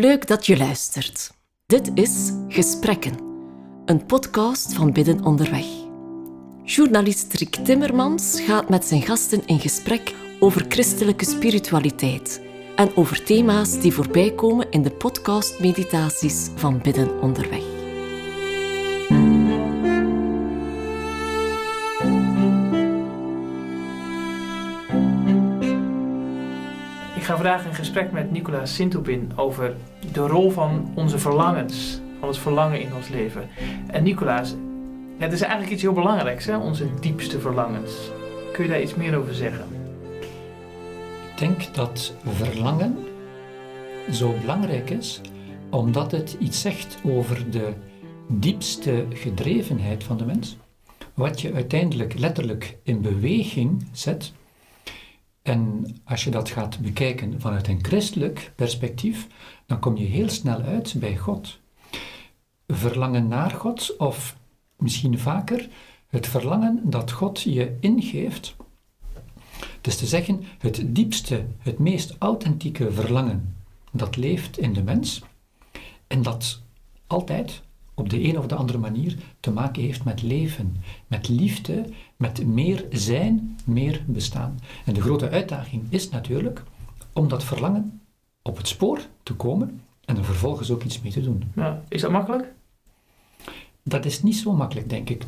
Leuk dat je luistert. Dit is Gesprekken, een podcast van Bidden Onderweg. Journalist Rick Timmermans gaat met zijn gasten in gesprek over christelijke spiritualiteit en over thema's die voorbij komen in de podcast-meditaties van Bidden Onderweg. Vandaag in gesprek met Nicolaas Sintopin over de rol van onze verlangens, van het verlangen in ons leven. En Nicolaas, het is eigenlijk iets heel belangrijks, hè? onze diepste verlangens. Kun je daar iets meer over zeggen? Ik denk dat verlangen zo belangrijk is omdat het iets zegt over de diepste gedrevenheid van de mens. Wat je uiteindelijk letterlijk in beweging zet. En als je dat gaat bekijken vanuit een christelijk perspectief, dan kom je heel snel uit bij God. Verlangen naar God, of misschien vaker het verlangen dat God je ingeeft. Dus te zeggen, het diepste, het meest authentieke verlangen dat leeft in de mens en dat altijd op de een of de andere manier te maken heeft met leven, met liefde, met meer zijn, meer bestaan. En de grote uitdaging is natuurlijk om dat verlangen op het spoor te komen en er vervolgens ook iets mee te doen. Ja, is dat makkelijk? Dat is niet zo makkelijk, denk ik.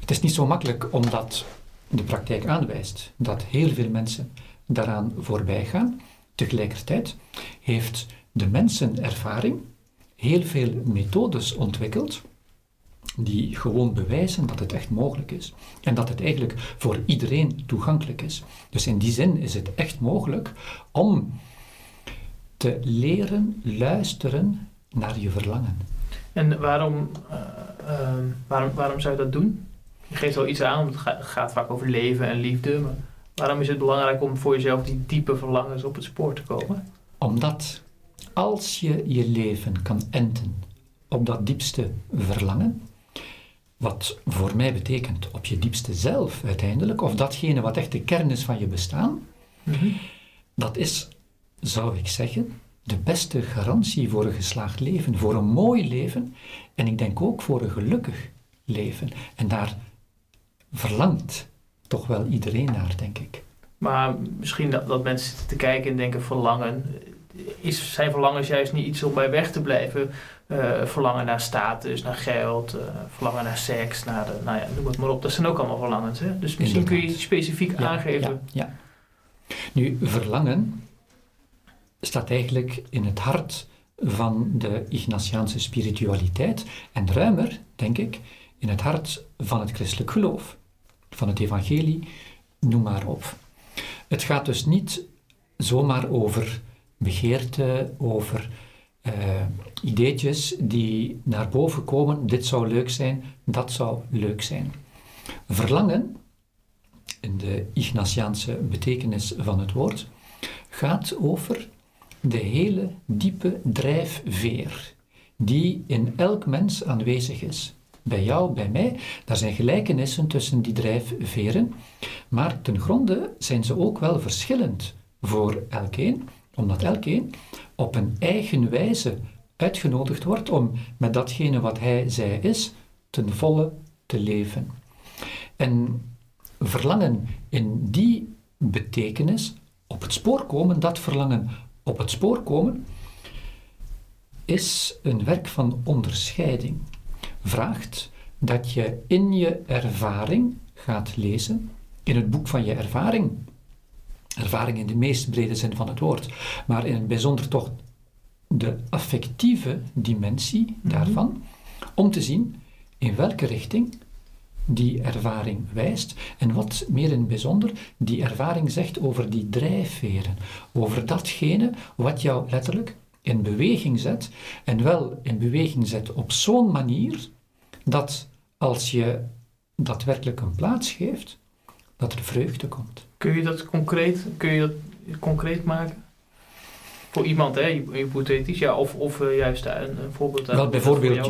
Het is niet zo makkelijk omdat de praktijk aanwijst dat heel veel mensen daaraan voorbij gaan. Tegelijkertijd heeft de mensenervaring heel veel methodes ontwikkeld die gewoon bewijzen dat het echt mogelijk is. En dat het eigenlijk voor iedereen toegankelijk is. Dus in die zin is het echt mogelijk om te leren luisteren naar je verlangen. En waarom, uh, uh, waarom, waarom zou je dat doen? Je geeft wel iets aan, want het gaat vaak over leven en liefde. Maar waarom is het belangrijk om voor jezelf die diepe verlangens op het spoor te komen? Omdat als je je leven kan enten op dat diepste verlangen, wat voor mij betekent op je diepste zelf uiteindelijk, of datgene wat echt de kern is van je bestaan, mm -hmm. dat is, zou ik zeggen, de beste garantie voor een geslaagd leven, voor een mooi leven en ik denk ook voor een gelukkig leven. En daar verlangt toch wel iedereen naar, denk ik. Maar misschien dat, dat mensen zitten te kijken en denken verlangen. Is, zijn verlangens juist niet iets om bij weg te blijven? Uh, verlangen naar status, naar geld, uh, verlangen naar seks, naar de, nou ja, noem het maar op. Dat zijn ook allemaal verlangens. Hè? Dus misschien Inderdaad. kun je iets specifiek ja, aangeven. Ja, ja. Nu, verlangen staat eigenlijk in het hart van de Ignatiaanse spiritualiteit en ruimer, denk ik, in het hart van het christelijk geloof, van het evangelie, noem maar op. Het gaat dus niet zomaar over begeerte, over uh, ideetjes die naar boven komen, dit zou leuk zijn, dat zou leuk zijn. Verlangen, in de Ignatiaanse betekenis van het woord, gaat over de hele diepe drijfveer die in elk mens aanwezig is. Bij jou, bij mij, daar zijn gelijkenissen tussen die drijfveren, maar ten gronde zijn ze ook wel verschillend voor elkeen, omdat elkeen op een eigen wijze uitgenodigd wordt om met datgene wat hij zij is, ten volle te leven. En verlangen in die betekenis op het spoor komen, dat verlangen op het spoor komen, is een werk van onderscheiding. Vraagt dat je in je ervaring gaat lezen, in het boek van je ervaring, ervaring in de meest brede zin van het woord, maar in het bijzonder toch de affectieve dimensie daarvan, om te zien in welke richting die ervaring wijst en wat meer in het bijzonder die ervaring zegt over die drijfveren, over datgene wat jou letterlijk in beweging zet en wel in beweging zet op zo'n manier dat als je daadwerkelijk een plaats geeft, dat er vreugde komt. Kun je dat concreet, kun je dat concreet maken? Voor iemand, hè, hypothetisch, ja, of, of uh, juist een, een voorbeeld Wel, bijvoorbeeld,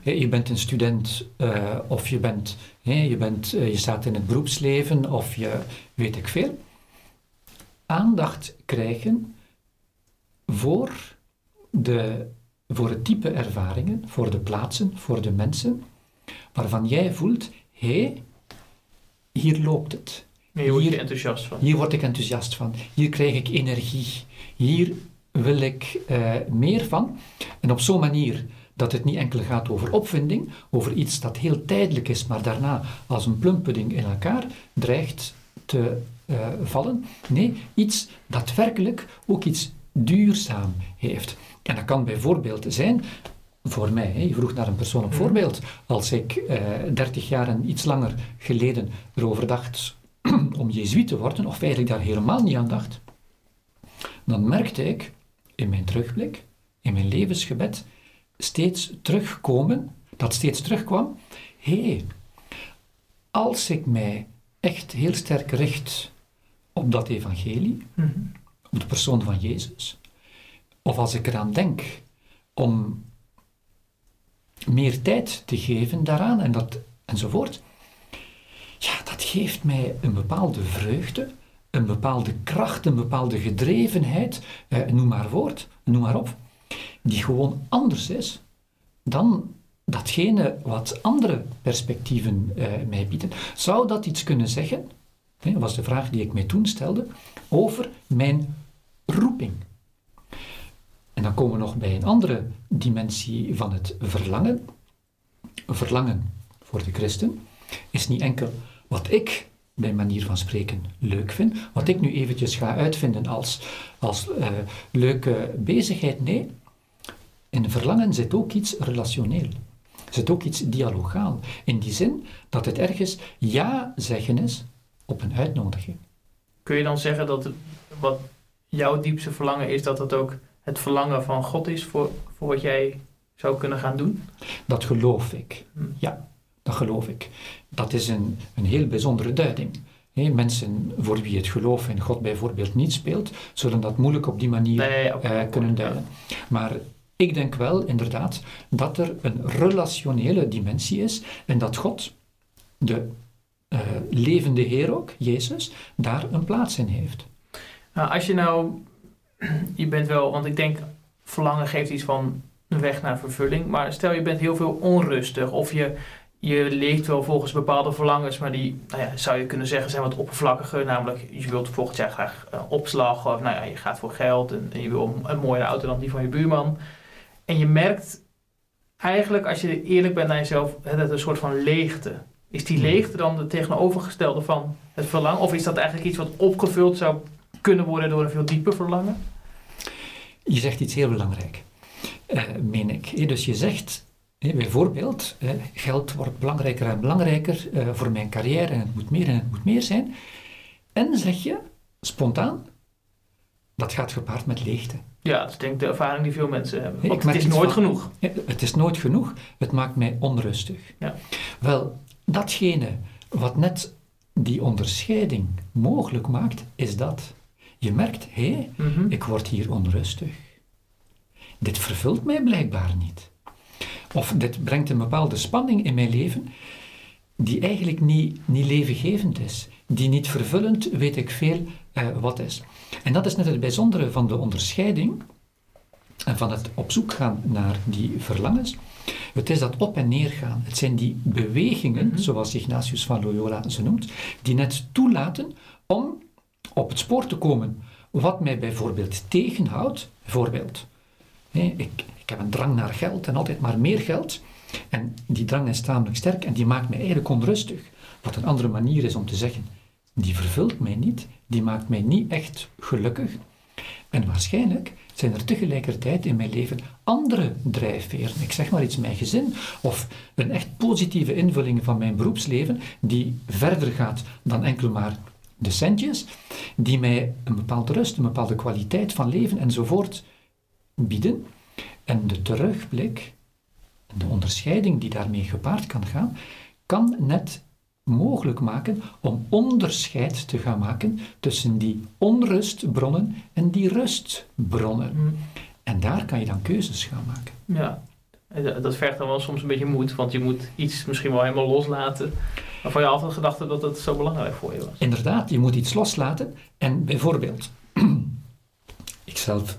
je, je, bent een student uh, of je, bent, hè, je, bent, uh, je staat in het beroepsleven of je weet ik veel. Aandacht krijgen voor de, voor het type ervaringen, voor de plaatsen, voor de mensen, waarvan jij voelt, hé, hey, hier loopt het. Hier word je Hier- enthousiast van. Hier word ik enthousiast van. Hier krijg ik energie. Hier wil ik eh, meer van. En op zo'n manier dat het niet enkel gaat over opvinding, over iets dat heel tijdelijk is, maar daarna als een plumpudding in elkaar dreigt te eh, vallen. Nee, iets dat werkelijk ook iets duurzaam heeft. En dat kan bijvoorbeeld zijn, voor mij, hè, je vroeg naar een persoonlijk Mhm. voorbeeld, als ik eh 30 jaar en iets langer geleden erover dacht om jezuïet te worden, of eigenlijk daar helemaal niet aan dacht, dan merkte ik in mijn terugblik, in mijn levensgebed, steeds terugkomen, dat steeds terugkwam, hé, hey, als ik mij echt heel sterk richt op dat evangelie, Mhm. op de persoon van Jezus, of als ik eraan denk om meer tijd te geven daaraan en dat, enzovoort, ja, dat geeft mij een bepaalde vreugde, een bepaalde kracht, een bepaalde gedrevenheid, eh, noem maar woord, noem maar op, die gewoon anders is dan datgene wat andere perspectieven eh, mij bieden. Zou dat iets kunnen zeggen, hè, was de vraag die ik mij toen stelde, over mijn roeping? En dan komen we nog bij een andere dimensie van het verlangen. Verlangen voor de christen is niet enkel wat ik bij manier van spreken leuk vind, wat ik nu eventjes ga uitvinden als, als eh, leuke bezigheid. Nee, in verlangen zit ook iets relationeel. Zit ook iets dialogaal. In die zin dat het ergens ja zeggen is op een uitnodiging. Kun je dan zeggen dat het, wat jouw diepste verlangen is, dat het ook het verlangen van God is voor, voor wat jij zou kunnen gaan doen? Dat geloof ik. Hm. Ja, dat geloof ik. Dat is een, een heel bijzondere duiding. Mensen voor wie het geloof in God bijvoorbeeld niet speelt, zullen dat moeilijk op die manier Nee, eh, kunnen duiden. Maar ik denk wel inderdaad dat er een relationele dimensie is en dat God, de eh, levende Heer ook, Jezus, daar een plaats in heeft. Nou, als je nou, je bent wel, want ik denk verlangen geeft iets van een weg naar vervulling, maar stel je bent heel veel onrustig of je, je leeft wel volgens bepaalde verlangens, maar die nou ja, zou je kunnen zeggen zijn wat oppervlakkiger, namelijk je wilt volgend jaar graag eh, opslag of nou ja, je gaat voor geld en, en je wil een, een mooiere auto dan die van je buurman. En je merkt eigenlijk als je eerlijk bent naar jezelf, het is een soort van leegte. Is die leegte dan de tegenovergestelde van het verlangen? Of is dat eigenlijk iets wat opgevuld zou kunnen worden door een veel dieper verlangen? Je zegt iets heel belangrijk, eh, meen ik. Dus je zegt bijvoorbeeld, geld wordt belangrijker en belangrijker eh, voor mijn carrière en het moet meer en het moet meer zijn. En zeg je spontaan, dat gaat gepaard met leegte. Ja, dat is denk ik de ervaring die veel mensen hebben. Want het is nooit van- genoeg. Het is nooit genoeg, het maakt mij onrustig. Ja. Wel, datgene wat net die onderscheiding mogelijk maakt, is dat. Je merkt, hé, Mhm. ik word hier onrustig. Dit vervult mij blijkbaar niet. Of dit brengt een bepaalde spanning in mijn leven die eigenlijk niet, niet levengevend is. Die niet vervullend, weet ik veel, eh, wat is. En dat is net het bijzondere van de onderscheiding en van het op zoek gaan naar die verlangens. Het is dat op en neer gaan. Het zijn die bewegingen, Mhm. zoals Ignatius van Loyola ze noemt, die net toelaten om op het spoor te komen wat mij bijvoorbeeld tegenhoudt. Bijvoorbeeld, ik, ik heb een drang naar geld en altijd maar meer geld. En die drang is tamelijk sterk en die maakt mij eigenlijk onrustig. Wat een andere manier is om te zeggen, die vervult mij niet, die maakt mij niet echt gelukkig. En waarschijnlijk zijn er tegelijkertijd in mijn leven andere drijfveren. Ik zeg maar iets, mijn gezin of een echt positieve invulling van mijn beroepsleven die verder gaat dan enkel maar de centjes, die mij een bepaalde rust, een bepaalde kwaliteit van leven enzovoort bieden. En de terugblik, de onderscheiding die daarmee gepaard kan gaan, kan net mogelijk maken om onderscheid te gaan maken tussen die onrustbronnen en die rustbronnen. Mhm. En daar kan je dan keuzes gaan maken. Ja, dat- vergt dan wel soms een beetje moed, want je moet iets misschien wel helemaal loslaten. Waarvan je altijd gedacht hebt dat het zo belangrijk voor je was. Inderdaad, je moet iets loslaten. En bijvoorbeeld, ik zelf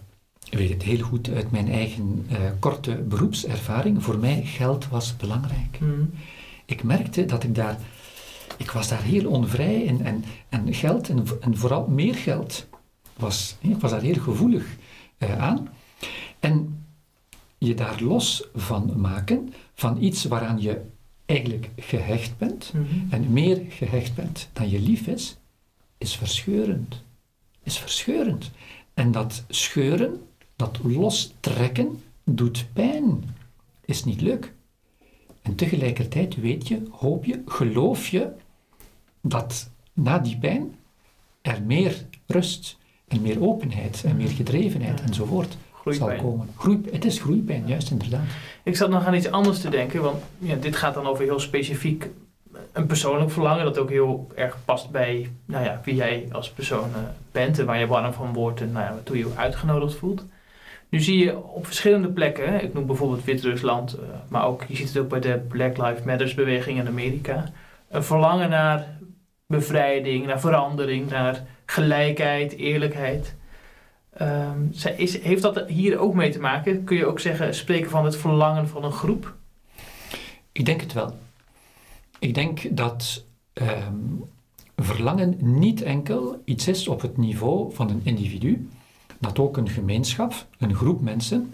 weet het heel goed uit mijn eigen uh, korte beroepservaring. Voor mij geld was belangrijk. Mm. Ik merkte dat ik daar, ik was daar heel onvrij en, en, en geld en, en vooral meer geld was, ik was daar heel gevoelig uh, aan. En je daar los van maken, van iets waaraan je eigenlijk gehecht bent Mhm. en meer gehecht bent dan je lief is, is verscheurend. Is verscheurend. En dat scheuren, dat lostrekken, doet pijn. Is niet leuk. En tegelijkertijd weet je, hoop je, geloof je dat na die pijn er meer rust en meer openheid en meer gedrevenheid Ja. Zal Groeipijn. komen. Groei, het is groeipijn, juist inderdaad. Ik zat nog aan iets anders te denken, want ja, dit gaat dan over heel specifiek een persoonlijk verlangen, dat ook heel erg past bij nou ja, wie jij als persoon eh, bent en waar je warm van wordt en nou ja, hoe je je uitgenodigd voelt. Nu zie je op verschillende plekken, ik noem bijvoorbeeld Wit-Rusland, eh, maar ook, je ziet het ook bij de Black Lives Matters beweging in Amerika, een verlangen naar bevrijding, naar verandering, naar gelijkheid, eerlijkheid. Ehm, zij- is, heeft dat hier ook mee te maken? Kun je ook zeggen, spreken van het verlangen van een groep? Ik denk het wel. Ik denk dat ehm, verlangen niet enkel iets is op het niveau van een individu, dat ook een gemeenschap, een groep mensen,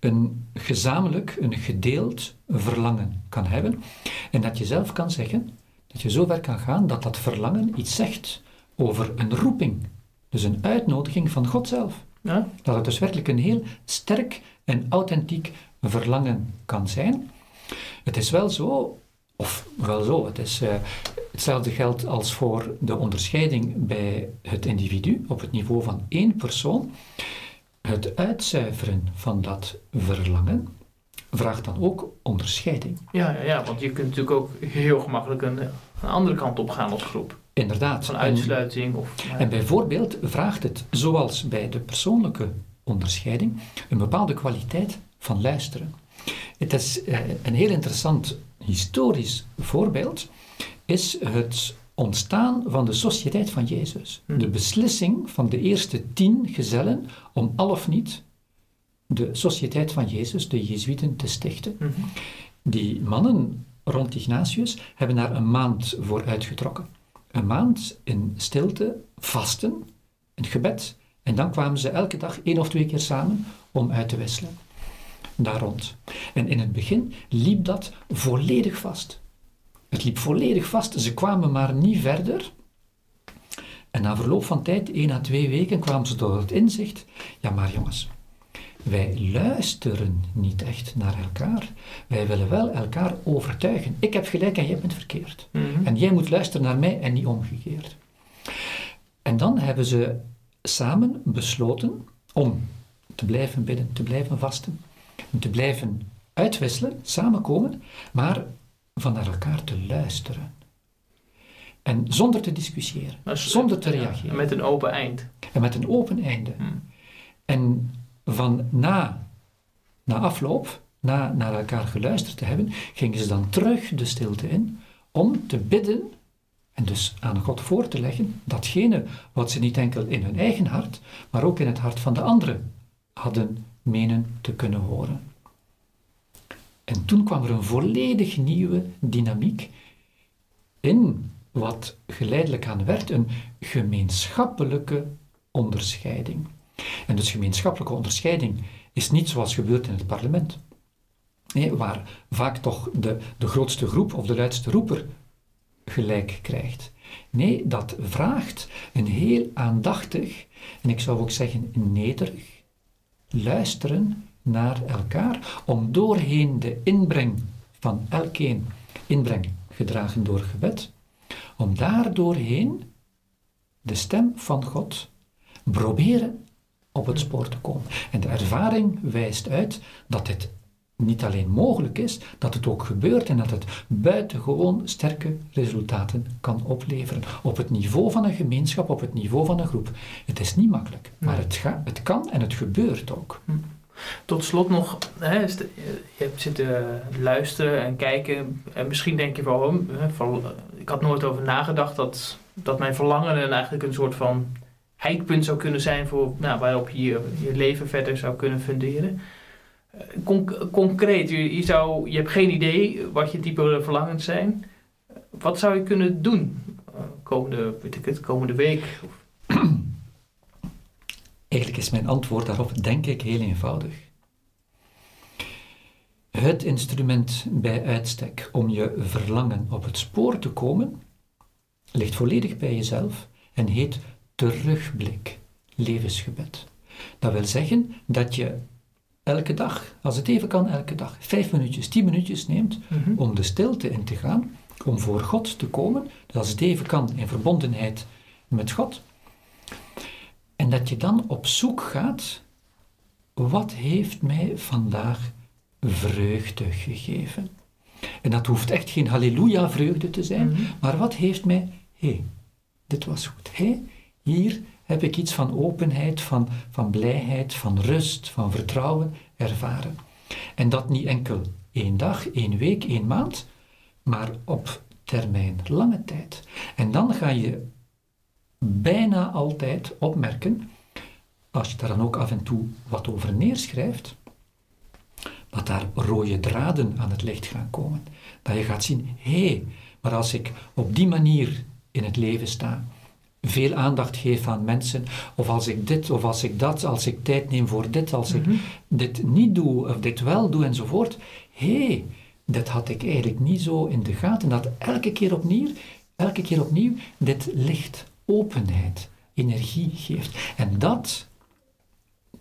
een gezamenlijk, een gedeeld verlangen kan hebben. En dat je zelf kan zeggen, dat je zo ver kan gaan dat dat verlangen iets zegt over een roeping. Dus een uitnodiging van God zelf. Ja? Dat het dus werkelijk een heel sterk en authentiek verlangen kan zijn. Het is wel zo, of wel zo, het is, eh, hetzelfde geldt als voor de onderscheiding bij het individu op het niveau van één persoon. Het uitzuiveren van dat verlangen vraagt dan ook onderscheiding. Ja, ja, ja, want je kunt natuurlijk ook heel gemakkelijk een, een andere kant op gaan als groep. Inderdaad. Van uitsluiting of... ja. En bijvoorbeeld vraagt het, zoals bij de persoonlijke onderscheiding, een bepaalde kwaliteit van luisteren. Het is eh, een heel interessant historisch voorbeeld, is het ontstaan van de Sociëteit van Jezus. Hm. De beslissing van de eerste tien gezellen om al of niet de Sociëteit van Jezus, de Jezuïeten, te stichten. Mhm. Die mannen rond Ignatius hebben daar een maand voor uitgetrokken. Een maand in stilte, vasten, een gebed. En dan kwamen ze elke dag één of twee keer samen om uit te wisselen. Daar rond. En in het begin liep dat volledig vast. Het liep volledig vast. Ze kwamen maar niet verder. En na verloop van tijd, één à twee weken, kwamen ze tot het inzicht: ja, maar jongens, wij luisteren niet echt naar elkaar. Wij willen wel elkaar overtuigen. Ik heb gelijk en jij bent verkeerd. Mhm. En jij moet luisteren naar mij en niet omgekeerd. En dan hebben ze samen besloten om te blijven bidden, te blijven vasten, te blijven uitwisselen, samenkomen, maar van naar elkaar te luisteren. En zonder te discussiëren, zonder te reageren. met een open eind. En met een open einde. Mhm. En van na, na afloop, na naar elkaar geluisterd te hebben, gingen ze dan terug de stilte in om te bidden en dus aan God voor te leggen datgene wat ze niet enkel in hun eigen hart, maar ook in het hart van de anderen hadden menen te kunnen horen. En toen kwam er een volledig nieuwe dynamiek in wat geleidelijk aan werd een gemeenschappelijke onderscheiding. En dus gemeenschappelijke onderscheiding is niet zoals gebeurt in het parlement. Waar vaak toch de, de grootste groep of de luidste roeper gelijk krijgt. Nee, dat vraagt een heel aandachtig, en ik zou ook zeggen nederig, luisteren naar elkaar, om doorheen de inbreng van elkeen, inbreng gedragen door gebed, om daar doorheen de stem van God proberen op het spoor te komen. En de ervaring wijst uit dat dit niet alleen mogelijk is, dat het ook gebeurt en dat het buitengewoon sterke resultaten kan opleveren. Op het niveau van een gemeenschap, op het niveau van een groep. Het is niet makkelijk, maar het, ga, het kan en het gebeurt ook. Tot slot nog, hè, je hebt zitten luisteren en kijken. En misschien denk je hm, van, ik had nooit over nagedacht dat, dat mijn verlangen eigenlijk een soort van eikpunt zou kunnen zijn voor, nou, waarop je je leven verder zou kunnen funderen. concreet, je, je, zou, je hebt geen idee wat je diepe verlangens zijn. Wat zou je kunnen doen komende, weet ik het, komende week? Eigenlijk is mijn antwoord daarop denk ik heel eenvoudig. Het instrument bij uitstek om je verlangen op het spoor te komen, ligt volledig bij jezelf en heet terugblik, levensgebed. Dat wil zeggen dat je elke dag, als het even kan, elke dag, vijf minuutjes, tien minuutjes neemt mhm. om de stilte in te gaan, om voor God te komen, dat als het even kan in verbondenheid met God, en dat je dan op zoek gaat, wat heeft mij vandaag vreugde gegeven? En dat hoeft echt geen halleluja vreugde te zijn, mhm. maar wat heeft mij, hé, hey, dit was goed. Hé, hey, hier heb ik iets van openheid, van, van blijheid, van rust, van vertrouwen ervaren. En dat niet enkel één dag, één week, één maand, maar op termijn, lange tijd. En dan ga je bijna altijd opmerken, als je daar dan ook af en toe wat over neerschrijft, dat daar rode draden aan het licht gaan komen. Dat je gaat zien, hé, hey, maar als ik op die manier in het leven sta, veel aandacht geef aan mensen, of als ik dit of als ik dat, als ik tijd neem voor dit, als ik mhm. dit niet doe of dit wel doe enzovoort, hé, hey, dat had ik eigenlijk niet zo in de gaten, dat elke keer opnieuw, elke keer opnieuw dit licht openheid, energie geeft. En dat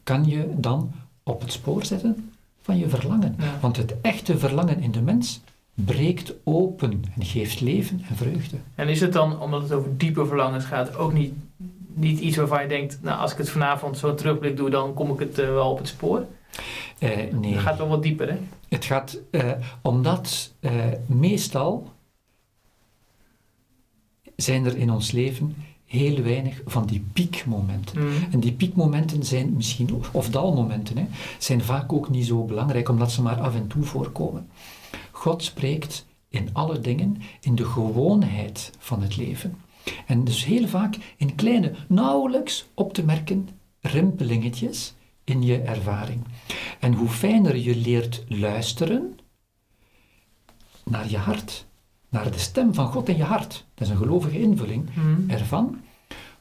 kan je dan op het spoor zetten van je verlangen. Want het echte verlangen in de mens breekt open en geeft leven en vreugde. En is het dan, omdat het over diepe verlangens gaat, ook niet, niet iets waarvan je denkt, nou als ik het vanavond zo terugblik doe, dan kom ik het uh, wel op het spoor? Uh, nee. Het gaat wel wat dieper, hè? Het gaat, uh, omdat meestal zijn er in ons leven heel weinig van die piekmomenten. Mm. En die piekmomenten zijn misschien, of dalmomenten, hè, zijn vaak ook niet zo belangrijk, omdat ze maar af en toe voorkomen. God spreekt in alle dingen, in de gewoonheid van het leven. En dus heel vaak in kleine, nauwelijks op te merken rimpelingetjes in je ervaring. En hoe fijner je leert luisteren naar je hart, naar de stem van God in je hart, dat is een gelovige invulling hmm. ervan,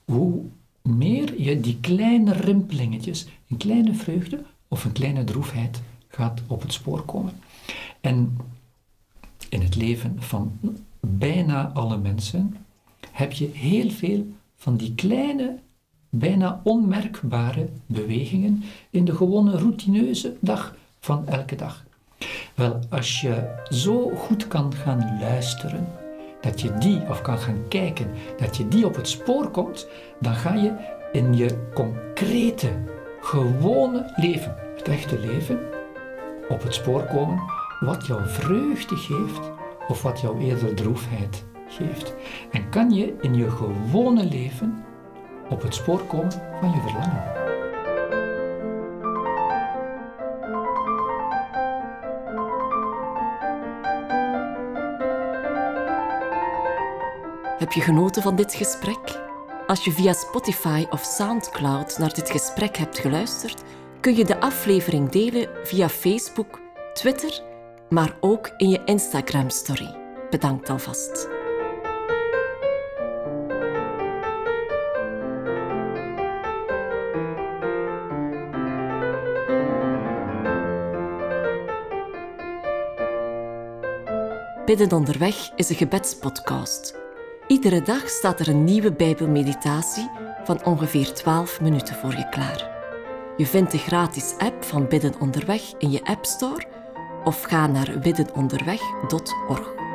hoe meer je die kleine rimpelingetjes, een kleine vreugde of een kleine droefheid gaat op het spoor komen. En in het leven van bijna alle mensen heb je heel veel van die kleine, bijna onmerkbare bewegingen in de gewone routineuze dag van elke dag. Wel, als je zo goed kan gaan luisteren, dat je die, of kan gaan kijken, dat je die op het spoor komt, dan ga je in je concrete, gewone leven, het echte leven, op het spoor komen wat jou vreugde geeft of wat jou eerder droefheid geeft. En kan je in je gewone leven op het spoor komen van je verlangen. Heb je genoten van dit gesprek? Als je via Spotify of SoundCloud naar dit gesprek hebt geluisterd, kun je de aflevering delen via Facebook, Twitter, maar ook in je Instagram-story. Bedankt alvast. Bidden onderweg is een gebedspodcast Iedere dag staat er een nieuwe Bijbelmeditatie van ongeveer 12 minuten voor je klaar. Je vindt de gratis app van Bidden Onderweg in je App Store of ga naar biddenonderweg.org.